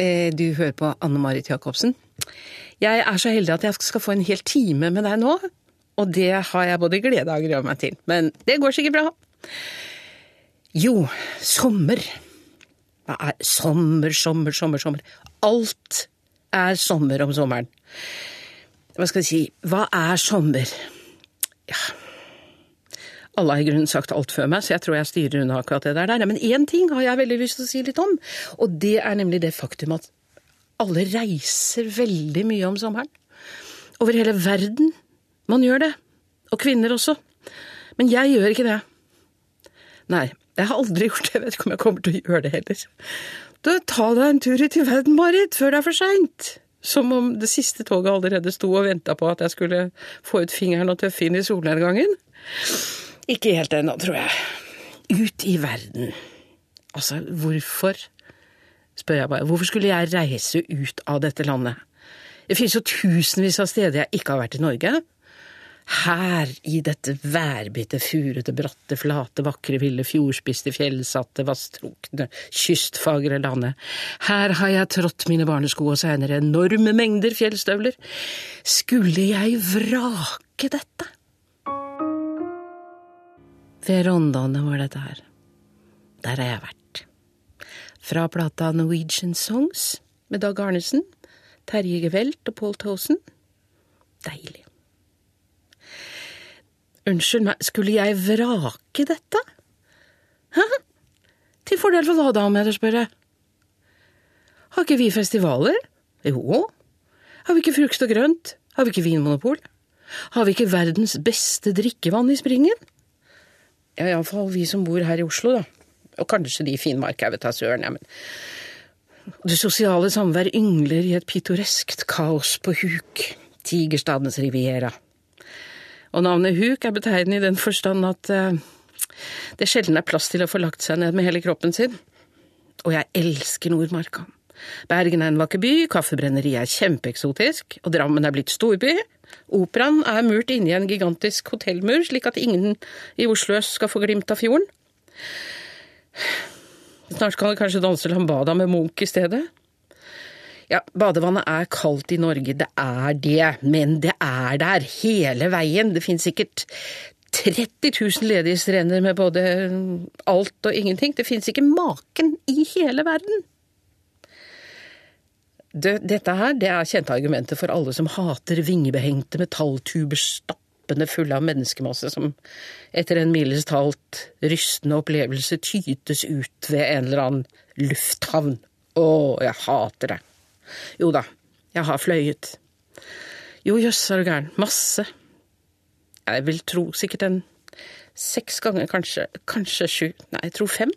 Eh, du hører på Anne Marit Jacobsen. Jeg er så heldig at jeg skal få en hel time med deg nå, og det har jeg både glede av og grua meg til. Men det går sikkert bra. Jo, sommer. Hva er sommer, sommer, sommer, sommer? Alt er sommer om sommeren. Hva skal vi si, hva er sommer? Ja, alle har i grunnen sagt alt før meg, så jeg tror jeg styrer unna akkurat det der. Men én ting har jeg veldig lyst til å si litt om, og det er nemlig det faktum at alle reiser veldig mye om sommeren. Over hele verden. Man gjør det. Og kvinner også. Men jeg gjør ikke det. Nei, jeg har aldri gjort det. Jeg vet ikke om jeg kommer til å gjøre det heller. Da Ta deg en tur ut i verden, Marit, før det er for seint. Som om det siste toget allerede sto og venta på at jeg skulle få ut fingeren og tøffe inn i solnedgangen. Ikke helt ennå, tror jeg. Ut i verden. Altså, hvorfor, spør jeg bare, hvorfor skulle jeg reise ut av dette landet? Det finnes jo tusenvis av steder jeg ikke har vært i Norge. Her, i dette værbitte, furete, bratte, flate, vakre, ville, fjordspiste, fjellsatte, vasstrukne, kystfagre landet. Her har jeg trådt mine barnesko og senere enorme mengder fjellstøvler. Skulle jeg vrake dette? Ved Rondane var dette her. Der har jeg vært. Fra plata Norwegian Songs med Dag Arnesen, Terje Gevelt og Paul Thosen. Deilig. Unnskyld meg, skulle jeg vrake dette? Hæ? Til fordel for hva da, om jeg tør spørre? Har ikke vi festivaler? Jo. Har vi ikke frukt og grønt? Har vi ikke vinmonopol? Har vi ikke verdens beste drikkevann i springen? Ja, iallfall vi som bor her i Oslo, da. Og kanskje de i Finnmark, jeg vet da søren, ja, men Det sosiale samvær yngler i et pittoreskt kaos på huk, Tigerstadens riviera. Og navnet huk er betegnende i den forstand at uh, det sjelden er plass til å få lagt seg ned med hele kroppen sin. Og jeg elsker Nordmarka. Bergen er en vakker by, kaffebrenneriet er kjempeeksotisk, og Drammen er blitt storby. Operaen er murt inni en gigantisk hotellmur, slik at ingen i Oslo øst skal få glimt av fjorden. Snart kan det kanskje danse lambada med Munch i stedet. Ja, badevannet er kaldt i Norge, det er det, men det er der hele veien. Det finnes sikkert 30 000 ledige strender med både alt og ingenting. Det finnes ikke maken i hele verden. Det, dette her det er kjente argumenter for alle som hater vingebehengte metalltuber stappende fulle av menneskemasse som etter en mildest talt rystende opplevelse tytes ut ved en eller annen lufthavn. Å, jeg hater det. Jo da, jeg har fløyet. Jo, jøss, er du gæren. Masse. Jeg vil tro sikkert en seks ganger, kanskje, kanskje sju, nei, jeg tror fem.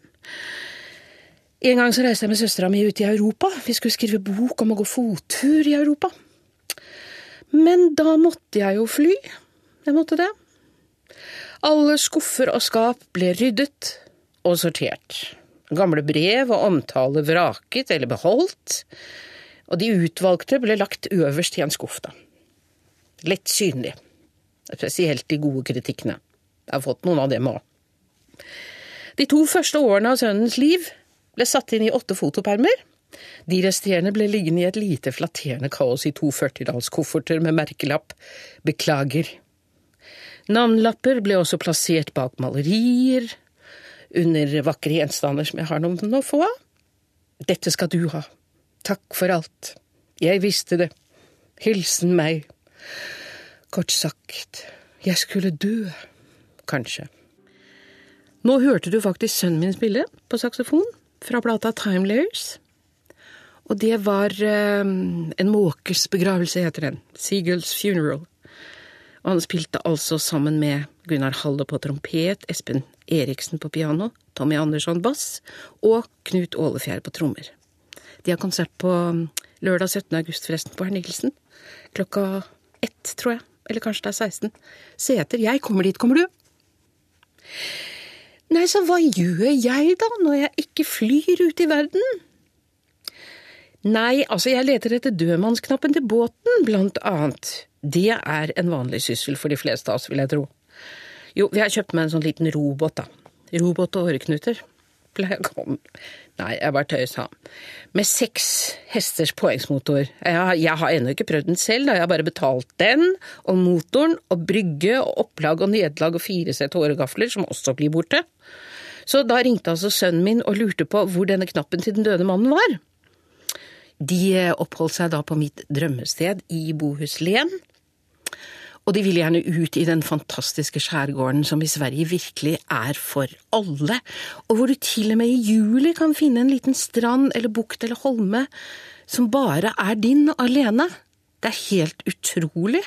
En gang så reiste jeg med søstera mi ut i Europa. Vi skulle skrive bok om å gå fottur i Europa. Men da måtte jeg jo fly. Jeg måtte det. Alle skuffer og skap ble ryddet og sortert. Gamle brev og omtale vraket eller beholdt, og de utvalgte ble lagt øverst i en skuff, da. Lett synlig. Spesielt de gode kritikkene. Jeg har fått noen av dem òg. De to første årene av sønnens liv ble satt inn i åtte fotopermer. De resterende ble liggende i et lite flatterende kaos i to førtidalskofferter med merkelapp Beklager. Navnlapper ble også plassert bak malerier, under vakre gjenstander som jeg har noen å få av. Dette skal du ha. Takk for alt. Jeg visste det. Hilsen meg. Kort sagt, jeg skulle dø. Kanskje. Nå hørte du faktisk sønnen min spille på saksofon fra plata Time Layers. Og det var um, En måkers begravelse, heter den. Seagulls Funeral. Og han spilte altså sammen med Gunnar Halle på trompet, Espen Eriksen på piano, Tommy Andersson bass og Knut Ålefjær på trommer. De har konsert på lørdag 17. august, forresten, på Herr Klokka ett, tror jeg. Eller kanskje det er 16. Seter. Jeg kommer dit. Kommer du? Nei, så hva gjør jeg da, når jeg ikke flyr ut i verden? Nei, altså, jeg leter etter dødmannsknappen til båten, blant annet. Det er en vanlig syssel for de fleste av oss, vil jeg tro. Jo, vi har kjøpt meg en sånn liten robot, da. Robot og åreknuter. pleier å komme Nei, jeg bare tøysa. Med seks hesters påhengsmotor. Jeg, jeg har ennå ikke prøvd den selv, da jeg har bare betalt den, og motoren, og brygge, og opplag og nederlag og fire sett håregafler, som også blir borte. Så da ringte altså sønnen min og lurte på hvor denne knappen til den døde mannen var. De oppholdt seg da på mitt drømmested i Bohuslen og de vil gjerne ut i den fantastiske skjærgården som i Sverige virkelig er for alle, og hvor du til og med i juli kan finne en liten strand eller bukt eller holme som bare er din alene. Det er helt utrolig.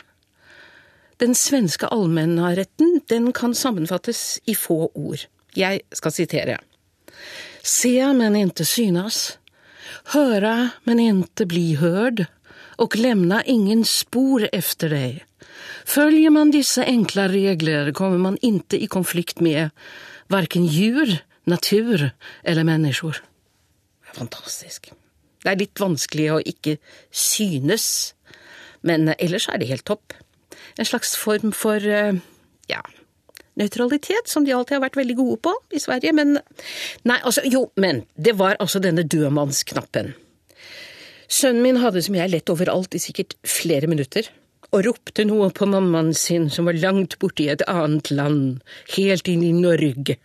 Den svenske allmennaretten den kan sammenfattes i få ord. Jeg skal sitere. Se, men inte synas. Høre, men inte bli hörd. Och lämna ingen spor efter dig. Följer man disse enkle regler, kommer man ikke i konflikt med verken djur, natur eller mennesker. Fantastisk. Det er litt vanskelig å ikke synes, men ellers er det helt topp. En slags form for, eh, ja, nøytralitet, som de alltid har vært veldig gode på i Sverige, men Nei, altså, jo, men det var altså denne dødmannsknappen. Sønnen min hadde som jeg lett overalt i sikkert flere minutter og ropte noe på mammaen sin som var langt borte i et annet land, helt inn i Norge.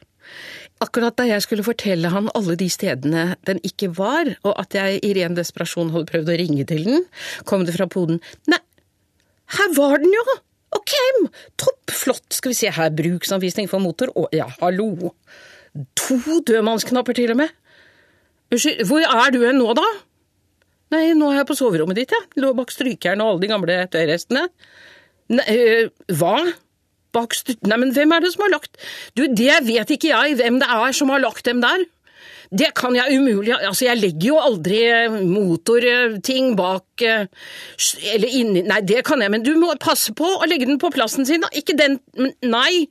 Akkurat da jeg skulle fortelle han alle de stedene den ikke var, og at jeg i ren desperasjon hadde prøvd å ringe til den, kom det fra poden nei, her var den jo! Ok, topp, flott, skal vi se her, bruksanvisning for motor, å ja, hallo. To dødmannsknapper til og med. Unnskyld, hvor er du hen nå, da? Nei, nå er jeg på soverommet ditt, jeg. Ja. Lå bak strykeren og alle de gamle tøyrestene. Nei, øh, hva? Bak st... Nei, men hvem er det som har lagt Du, det vet ikke jeg hvem det er som har lagt dem der. Det kan jeg umulig Altså, jeg legger jo aldri motorting bak Eller inni Nei, det kan jeg, men du må passe på å legge den på plassen sin, da. Ikke den Nei!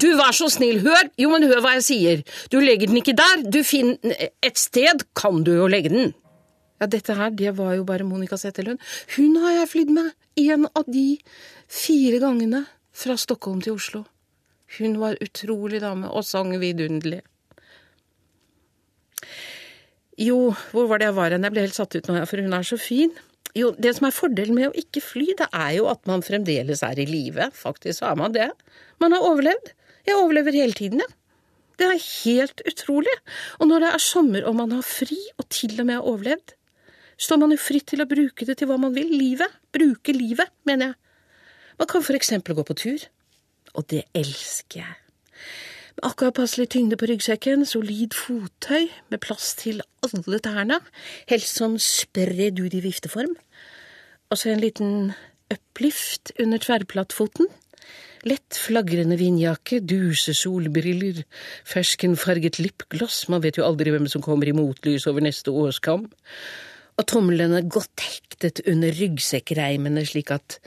Du, vær så snill, hør! Jo, men hør hva jeg sier. Du legger den ikke der. Du finner Et sted kan du jo legge den. Ja, dette her, det var jo bare Monica Zetterlund. Hun har jeg flydd med en av de fire gangene fra Stockholm til Oslo. Hun var utrolig dame og sang vidunderlig. Jo, hvor var det jeg var hen? Jeg ble helt satt ut nå, for hun er så fin. Jo, det som er fordelen med å ikke fly, det er jo at man fremdeles er i live. Faktisk så er man det. Man har overlevd. Jeg overlever hele tiden, jeg. Ja. Det er helt utrolig. Og når det er sommer og man har fri, og til og med har overlevd, står man jo fritt til å bruke det til hva man vil. Livet. Bruke livet, mener jeg. Man kan for eksempel gå på tur. Og det elsker jeg. Med akkurat passelig tyngde på ryggsekken, solid fottøy med plass til alle tærne, helst sånn spredd ut i vifteform, og så en liten uplift under tverrplattfoten. Lett flagrende vindjakke, duse solbriller, ferskenfarget lipgloss, man vet jo aldri hvem som kommer i motlys over neste årskam og tomlene godt hektet under ryggsekkreimene slik at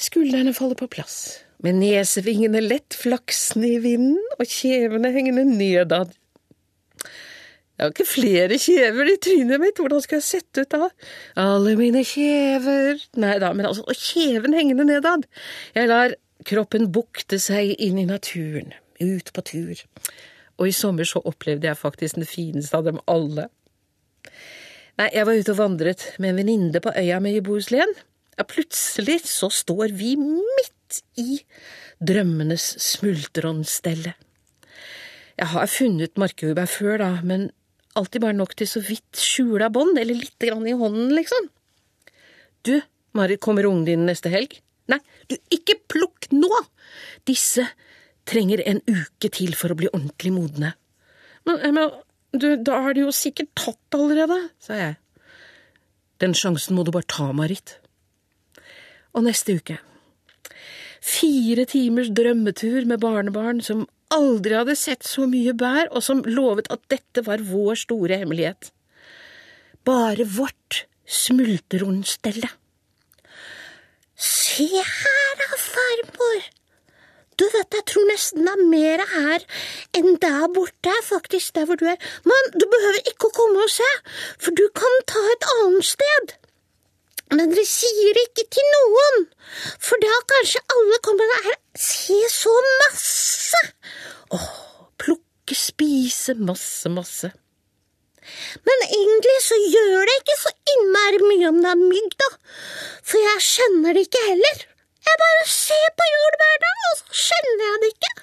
skuldrene faller på plass, med nesevingene lett flaksende i vinden og kjevene hengende nedad. Jeg har ikke flere kjever i trynet mitt, hvordan skal jeg sette ut da? Alle mine kjever… Nei da, men altså, og kjeven hengende nedad. Jeg lar kroppen bukte seg inn i naturen, ut på tur. Og i sommer så opplevde jeg faktisk den fineste av dem alle. Nei, jeg var ute og vandret med en venninne på øya mi i Bohuslän. Ja, plutselig så står vi midt i drømmenes smultronstelle. Jeg har funnet markjordbær før, da, men alltid bare nok til så vidt skjula bånd, eller lite grann i hånden, liksom. Du, Marit, kommer ungen din neste helg? Nei, du, ikke plukk nå! Disse trenger en uke til for å bli ordentlig modne. Men, men du, da har det jo sikkert tatt allerede, sa jeg. Den sjansen må du bare ta, Marit. Og neste uke. Fire timers drømmetur med barnebarn som aldri hadde sett så mye bær, og som lovet at dette var vår store hemmelighet. Bare vårt smultronstelle. Se her da, farmor, du vet, jeg tror nesten det er mer her enn der borte, faktisk, der hvor du er. Men du behøver ikke å komme og se, for du kan ta et annet sted. Men dere sier ikke til noen, for da kanskje alle kommer her. Se så masse! Åh, plukke, spise masse, masse. Men egentlig så gjør det ikke så innmari mye om det er mygg, da. For jeg kjenner det ikke heller. Jeg bare ser på jordbærene, og så skjønner jeg det ikke.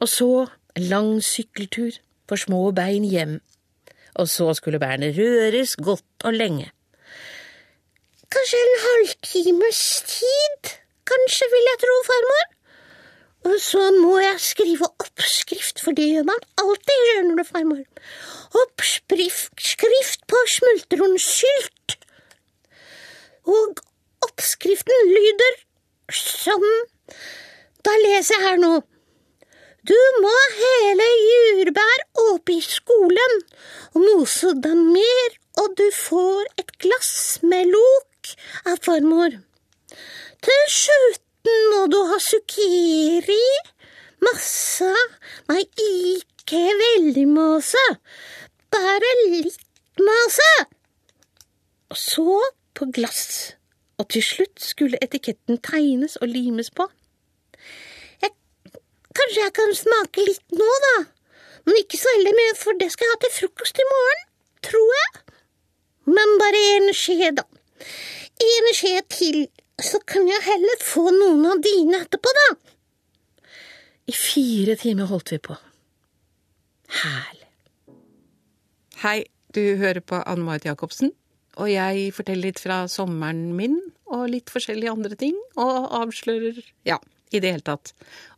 Og så en lang sykkeltur for små bein hjem. Og så skulle bærene røres godt og lenge. Kanskje en halvtimes tid, kanskje, vil jeg tro, farmor. Og så må jeg skrive oppskrift, for det gjør man alltid, skjønner du, farmor. Oppskrift på smultronsylt. Og oppskriften lyder sånn. Da leser jeg her nå. Du må hele jordbær oppi skolen og mose dem mer, og du får et glass med lok av farmor. Til slutten må du ha zucchini, masse, nei, ikke veldig masse, bare litt masse. Og så på glass, og til slutt skulle etiketten tegnes og limes på. Jeg, kanskje jeg kan smake litt nå, da, men ikke så veldig mye, for det skal jeg ha til frokost i morgen, tror jeg. Men bare en skje, da. En skje til så kan jeg heller få noen av dine etterpå, da. I fire timer holdt vi på. Herlig. Hei, du hører på Anne Marit Jacobsen, og jeg forteller litt fra sommeren min og litt forskjellige andre ting, og avslører ja, i det hele tatt.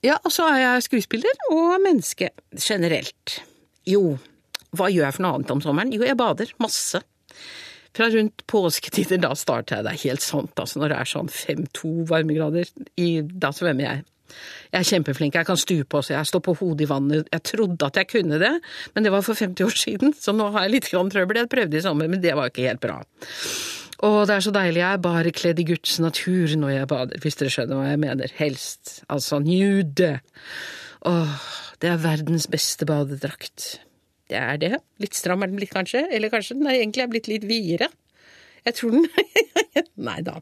Ja, og så er jeg skuespiller og menneske generelt. Jo, hva gjør jeg for noe annet om sommeren? Jo, jeg bader. Masse. Fra rundt påsketider, da starter jeg. Det er helt sant, altså. Når det er sånn fem-to varmegrader, i, da svømmer jeg. Jeg er kjempeflink, jeg kan stupe også, jeg står på hodet i vannet. Jeg trodde at jeg kunne det, men det var for 50 år siden, så nå har jeg litt trøbbel. Jeg prøvde i sommer, men det var ikke helt bra. Og det er så deilig, jeg er bare kledd i Guds natur når jeg bader, hvis dere skjønner hva jeg mener. Helst. Altså nude. Åh, det er verdens beste badedrakt. Det er det. Litt stram er den blitt, kanskje. Eller kanskje den er egentlig er blitt litt videre. Jeg tror den Nei da.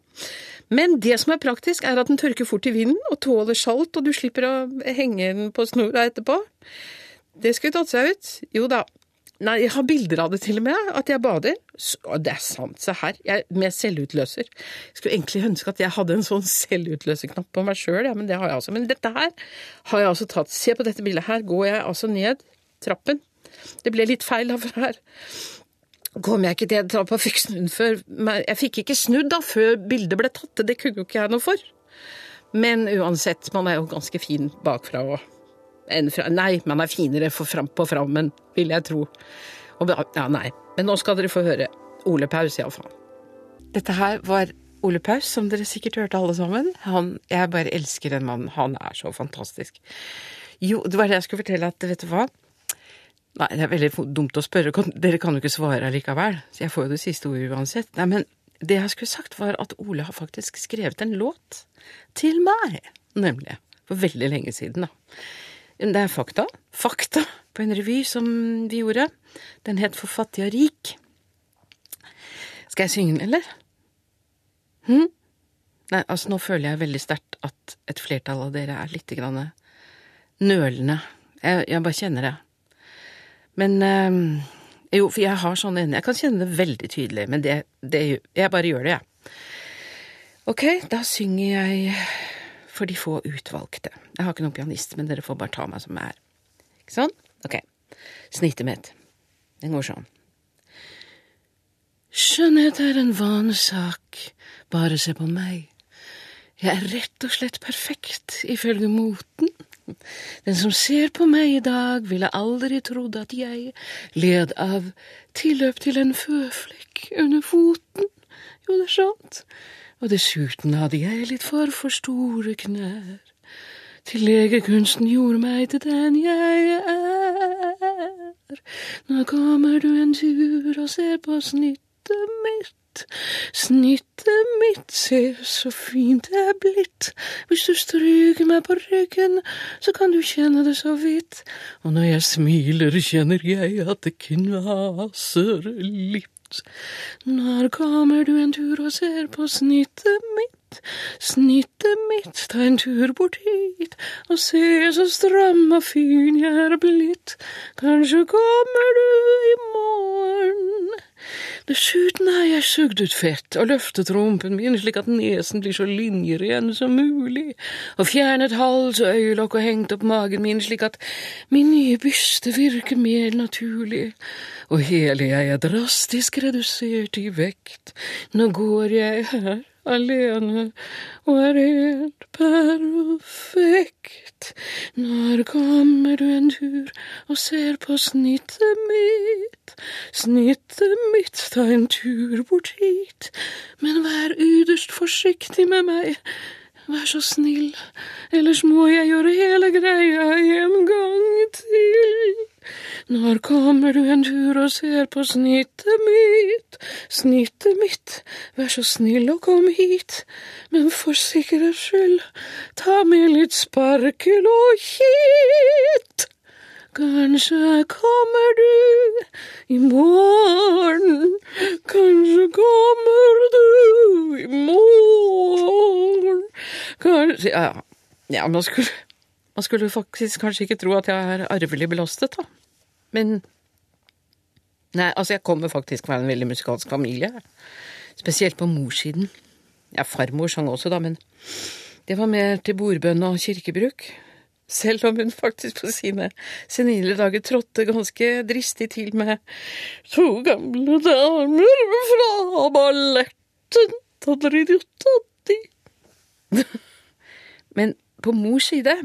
Men det som er praktisk, er at den tørker fort i vinden og tåler salt, og du slipper å henge den på snora etterpå. Det skulle tatt seg ut. Jo da. Nei, jeg har bilder av det til og med, at jeg bader. Så, det er sant, se her. Jeg, med selvutløser. Jeg skulle egentlig ønske at jeg hadde en sånn selvutløserknapp på meg sjøl, ja, men det har jeg altså. Men dette her har jeg altså tatt. Se på dette bildet her. Går jeg altså ned trappen det ble litt feil, her kom jeg ikke til trappa fikk snudd før Jeg fikk ikke snudd da, før bildet ble tatt, det kunne jo ikke jeg noe for. Men uansett, man er jo ganske fin bakfra og fra, Nei, man er finere fram, på frammen, vil jeg tro. Og, ja, nei. Men nå skal dere få høre Ole Paus, iallfall. Dette her var Ole Paus, som dere sikkert hørte alle sammen. Han, jeg bare elsker den mannen. Han er så fantastisk. Jo, det var det jeg skulle fortelle at, vet du hva? Nei, det er veldig dumt å spørre. Dere kan jo ikke svare allikevel. Så jeg får jo det siste ordet uansett. Nei, men det jeg skulle sagt, var at Ole har faktisk skrevet en låt til meg, nemlig. For veldig lenge siden, da. Det er fakta. Fakta på en revy som vi gjorde. Den het For fattig og rik. Skal jeg synge den, eller? Hm? Nei, altså, nå føler jeg veldig sterkt at et flertall av dere er litt grann nølende. Jeg, jeg bare kjenner det. Men øh, Jo, for jeg har sånne øyne. Jeg kan kjenne det veldig tydelig, men det, det Jeg bare gjør det, jeg. Ok, da synger jeg for de få utvalgte. Jeg har ikke noen pianist, men dere får bare ta meg som jeg er. Ikke sånn? Ok. Snittet mitt. Den går sånn. Skjønnhet er en vanesak, bare se på meg. Jeg er rett og slett perfekt, ifølge moten. Den som ser på meg i dag, ville aldri trodd at jeg led av tilløp til en føflekk under foten. Jo, det er sant. Og dessuten hadde jeg litt for for store knær. Til legekunsten gjorde meg til den jeg er. Nå kommer du en tur og ser på snittet mitt. Snittet mitt, se så fint det er blitt. Hvis du stryker meg på ryggen, så kan du kjenne det så vidt. Og når jeg smiler, kjenner jeg at det knaser litt. Når kommer du en tur og ser på snittet mitt? snittet mitt, ta en tur bort hit og se så stram og fin jeg er blitt, kanskje kommer du i morgen. Dessuten har jeg sugd ut fett og løftet rumpen min slik at nesen blir så linjeren som mulig, og fjernet hals og øyelokk og hengt opp magen min slik at min nye byste virker mer naturlig, og hele jeg er drastisk redusert i vekt. Nå går jeg her alene og er helt perfekt. Når kommer du en tur og ser på snittet mitt? Snittet mitt, ta en tur bort hit, men vær ytterst forsiktig med meg. Vær så snill, ellers må jeg gjøre hele greia en gang til. Når kommer du en tur og ser på snittet mitt? Snittet mitt, vær så snill og kom hit, men for sikkerhets skyld, ta med litt sparkel og hit. Kanskje kommer du i morgen, kanskje kommer du i morgen Kanskje Ja, ja nå skulle, man skulle faktisk kanskje ikke tro at jeg er arvelig belastet, da. Men Nei, altså, jeg kommer faktisk fra en veldig musikalsk familie. Spesielt på morssiden. Ja, farmor sang også, da, men det var mer til bordbønn og kirkebruk. Selv om hun faktisk på sine senile dager trådte ganske dristig til med to gamle damer fra balletten. Men på mors side,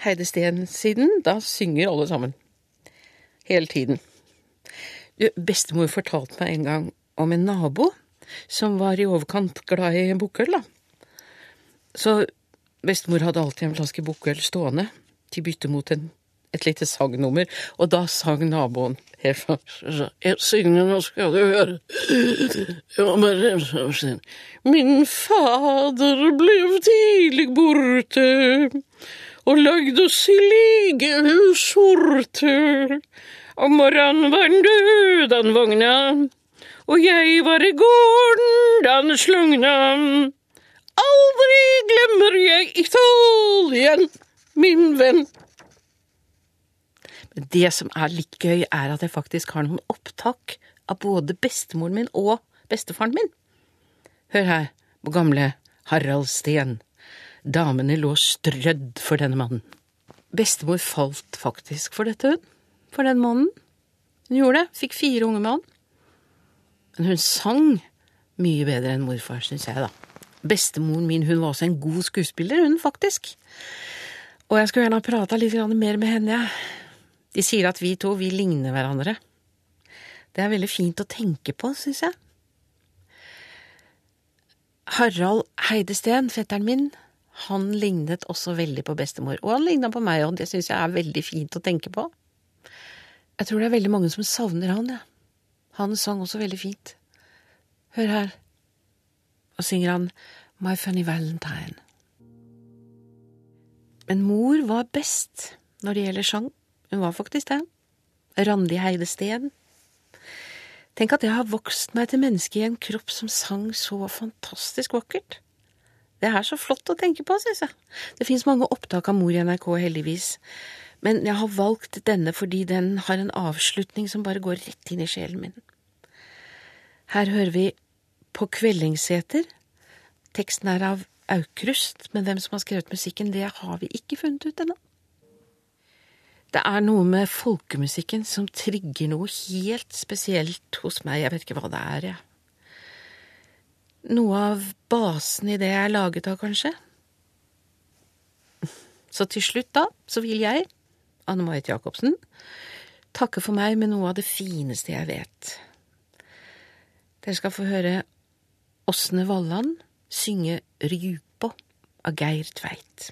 Heide Steen-siden, da synger alle sammen. Hele tiden. Bestemor fortalte meg en gang om en nabo som var i overkant glad i bukkøl, da. Så bestemor hadde alltid en flaske bukkøl stående til bytte mot en, et lite sangnummer, og da sang naboen Jeg synger, nå skal du høre. Min fader ble tidlig borte og lagde oss i ligehussorte. Om morgenen var den død, han vogna, og jeg var i gården da han slugna. Aldri glemmer jeg Italien, min venn. Men det som er litt gøy, er at jeg faktisk har noen opptak av både bestemoren min og bestefaren min. Hør her, på gamle Harald Steen. Damene lå strødd for denne mannen. Bestemor falt faktisk for dette, hun. For den mannen. Hun gjorde det. Fikk fire unge han. Men hun sang mye bedre enn morfar, syns jeg, da. Bestemoren min hun var også en god skuespiller, hun, faktisk. Og jeg skulle gjerne ha prata litt mer med henne, jeg. De sier at vi to, vi ligner hverandre. Det er veldig fint å tenke på, syns jeg. Harald Heidesteen, fetteren min, han lignet også veldig på bestemor. Og han ligna på meg, og det syns jeg er veldig fint å tenke på. Jeg tror det er veldig mange som savner han, jeg. Ja. Han sang også veldig fint. Hør her. Og synger han My Funny Valentine. Men mor var best når det gjelder sang. Hun var faktisk det. Randi Heide Steen. Tenk at jeg har vokst meg til menneske i en kropp som sang så fantastisk vakkert. Det er så flott å tenke på, synes jeg. Det fins mange opptak av mor i NRK, heldigvis, men jeg har valgt denne fordi den har en avslutning som bare går rett inn i sjelen min. Her hører vi På Kvellingsseter. Teksten er av Aukrust, men hvem som har skrevet musikken, det har vi ikke funnet ut ennå. Det er noe med folkemusikken som trigger noe helt spesielt hos meg, jeg vet ikke hva det er, jeg. Noe av basen i det jeg er laget av, kanskje. Så til slutt, da, så vil jeg, Anne Marit Jacobsen, takke for meg med noe av det fineste jeg vet. Dere skal få høre Åsne Walland synge Rjupå av Geir Tveit.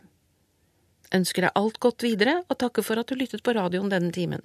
Ønsker deg alt godt videre, og takker for at du lyttet på radioen denne timen.